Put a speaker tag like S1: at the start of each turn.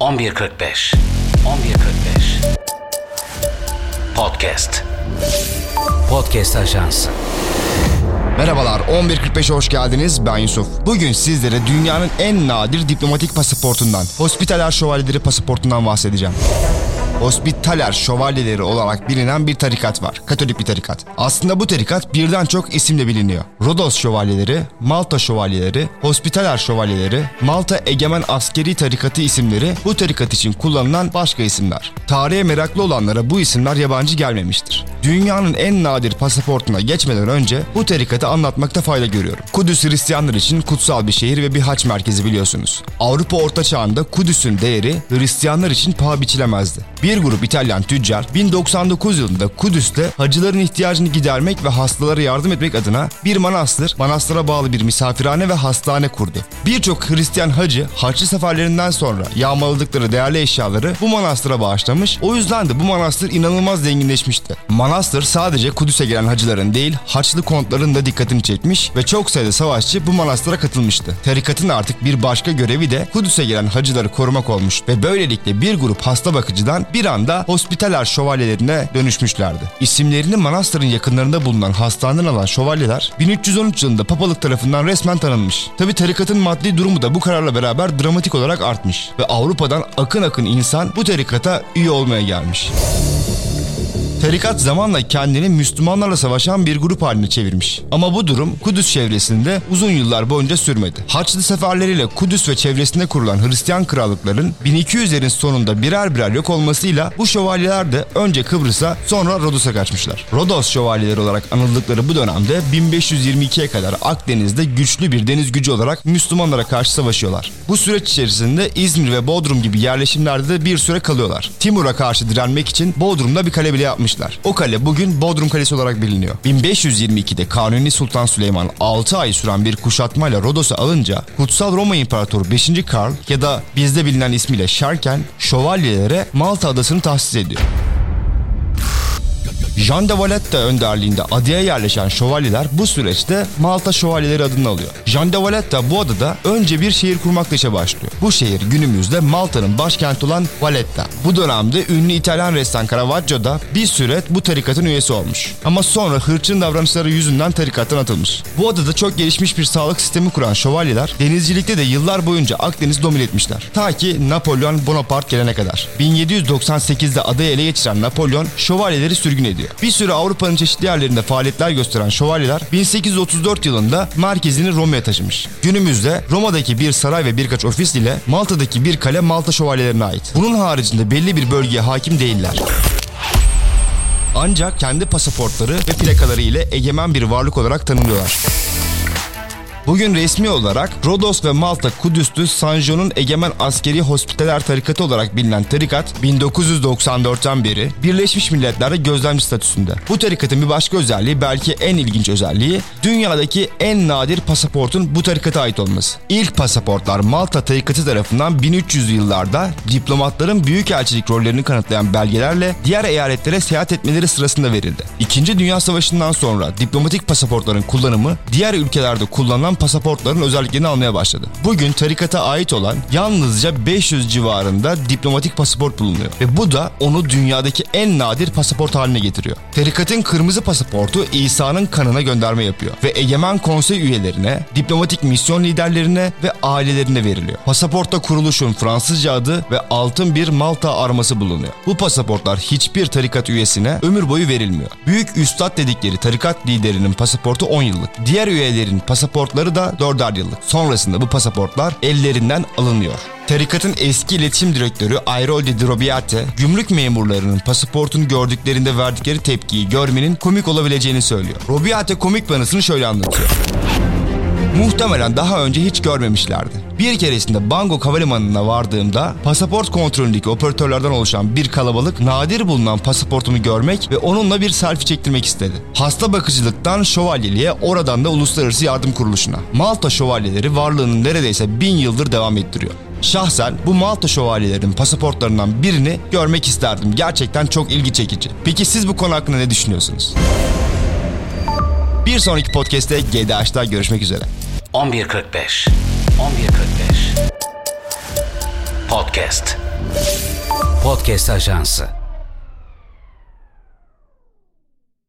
S1: 11.45 11.45 Podcast. Podcast Ajansı
S2: Merhabalar 11.45'e hoş geldiniz. Ben Yusuf. Bugün sizlere dünyanın en nadir diplomatik pasaportundan, Hospitaler Şövalyeleri pasaportundan bahsedeceğim. Hospitaler şövalyeleri olarak bilinen bir tarikat var. Katolik bir tarikat. Aslında bu tarikat birden çok isimle biliniyor. Rodos şövalyeleri, Malta şövalyeleri, Hospitaler şövalyeleri, Malta Egemen Askeri Tarikatı isimleri bu tarikat için kullanılan başka isimler. Tarihe meraklı olanlara bu isimler yabancı gelmemiştir. Dünyanın en nadir pasaportuna geçmeden önce bu tarikatı anlatmakta fayda görüyorum. Kudüs Hristiyanlar için kutsal bir şehir ve bir haç merkezi biliyorsunuz. Avrupa Orta Çağı'nda Kudüs'ün değeri Hristiyanlar için paha biçilemezdi. Bir grup İtalyan tüccar 1099 yılında Kudüs'te hacıların ihtiyacını gidermek ve hastalara yardım etmek adına bir manastır, manastıra bağlı bir misafirhane ve hastane kurdu. Birçok Hristiyan hacı haçlı seferlerinden sonra yağmaladıkları değerli eşyaları bu manastıra bağışlamış. O yüzden de bu manastır inanılmaz zenginleşmişti. Manastır sadece Kudüs'e gelen hacıların değil, Haçlı kontların da dikkatini çekmiş ve çok sayıda savaşçı bu manastıra katılmıştı. Tarikatın artık bir başka görevi de Kudüs'e gelen hacıları korumak olmuş ve böylelikle bir grup hasta bakıcıdan bir anda hospitaler şövalyelerine dönüşmüşlerdi. İsimlerini manastırın yakınlarında bulunan hastaneden alan şövalyeler 1313 yılında papalık tarafından resmen tanınmış. Tabi tarikatın maddi durumu da bu kararla beraber dramatik olarak artmış ve Avrupa'dan akın akın insan bu tarikata üye olmaya gelmiş. Tarikat zamanla kendini Müslümanlarla savaşan bir grup haline çevirmiş. Ama bu durum Kudüs çevresinde uzun yıllar boyunca sürmedi. Haçlı seferleriyle Kudüs ve çevresinde kurulan Hristiyan krallıkların 1200'lerin sonunda birer birer yok olmasıyla bu şövalyeler de önce Kıbrıs'a sonra Rodos'a kaçmışlar. Rodos şövalyeleri olarak anıldıkları bu dönemde 1522'ye kadar Akdeniz'de güçlü bir deniz gücü olarak Müslümanlara karşı savaşıyorlar. Bu süreç içerisinde İzmir ve Bodrum gibi yerleşimlerde de bir süre kalıyorlar. Timur'a karşı direnmek için Bodrum'da bir kale bile yapmış yapmışlar. O kale bugün Bodrum Kalesi olarak biliniyor. 1522'de Kanuni Sultan Süleyman 6 ay süren bir kuşatmayla Rodos'u alınca Kutsal Roma İmparatoru 5. Karl ya da bizde bilinen ismiyle Şerken şövalyelere Malta adasını tahsis ediyor. Jean de Valette önderliğinde adaya yerleşen şövalyeler bu süreçte Malta Şövalyeleri adını alıyor. Jean de Valette bu adada önce bir şehir kurmakla işe başlıyor. Bu şehir günümüzde Malta'nın başkenti olan Valletta. Bu dönemde ünlü İtalyan ressam Caravaggio da bir süre bu tarikatın üyesi olmuş. Ama sonra hırçın davranışları yüzünden tarikattan atılmış. Bu adada çok gelişmiş bir sağlık sistemi kuran şövalyeler denizcilikte de yıllar boyunca Akdeniz domine etmişler. Ta ki Napolyon Bonaparte gelene kadar. 1798'de adayı ele geçiren Napolyon şövalyeleri sürgün ediyor. Bir süre Avrupa'nın çeşitli yerlerinde faaliyetler gösteren şövalyeler 1834 yılında merkezini Roma'ya taşımış. Günümüzde Roma'daki bir saray ve birkaç ofis ile Malta'daki bir kale Malta şövalyelerine ait. Bunun haricinde belli bir bölgeye hakim değiller. Ancak kendi pasaportları ve plakaları ile egemen bir varlık olarak tanınıyorlar. Bugün resmi olarak Rodos ve Malta Kudüs'tü Sanjo'nun egemen askeri hospitaler tarikatı olarak bilinen tarikat 1994'ten beri Birleşmiş Milletler'de gözlemci statüsünde. Bu tarikatın bir başka özelliği belki en ilginç özelliği dünyadaki en nadir pasaportun bu tarikata ait olması. İlk pasaportlar Malta tarikatı tarafından 1300'lü yıllarda diplomatların büyükelçilik rollerini kanıtlayan belgelerle diğer eyaletlere seyahat etmeleri sırasında verildi. İkinci Dünya Savaşı'ndan sonra diplomatik pasaportların kullanımı diğer ülkelerde kullanılan pasaportların özelliklerini almaya başladı. Bugün tarikata ait olan yalnızca 500 civarında diplomatik pasaport bulunuyor. Ve bu da onu dünyadaki en nadir pasaport haline getiriyor. Tarikatın kırmızı pasaportu İsa'nın kanına gönderme yapıyor. Ve egemen konsey üyelerine, diplomatik misyon liderlerine ve ailelerine veriliyor. Pasaportta kuruluşun Fransızca adı ve altın bir Malta arması bulunuyor. Bu pasaportlar hiçbir tarikat üyesine ömür boyu verilmiyor. Büyük üstad dedikleri tarikat liderinin pasaportu 10 yıllık. Diğer üyelerin pasaportları da 4'er yıllık. Sonrasında bu pasaportlar ellerinden alınıyor. Tarikatın eski iletişim direktörü Ayroldi Drobiate, gümrük memurlarının pasaportunu gördüklerinde verdikleri tepkiyi görmenin komik olabileceğini söylüyor. Robiate komik banısını şöyle anlatıyor. Muhtemelen daha önce hiç görmemişlerdi. Bir keresinde Bangkok Havalimanı'na vardığımda pasaport kontrolündeki operatörlerden oluşan bir kalabalık nadir bulunan pasaportumu görmek ve onunla bir selfie çektirmek istedi. Hasta bakıcılıktan şövalyeliğe oradan da uluslararası yardım kuruluşuna. Malta şövalyeleri varlığını neredeyse bin yıldır devam ettiriyor. Şahsen bu Malta şövalyelerinin pasaportlarından birini görmek isterdim. Gerçekten çok ilgi çekici. Peki siz bu konu hakkında ne düşünüyorsunuz? Bir sonraki podcast'te GDH'da görüşmek üzere.
S1: 11.45 11.45 Podcast. Podcast Ajansı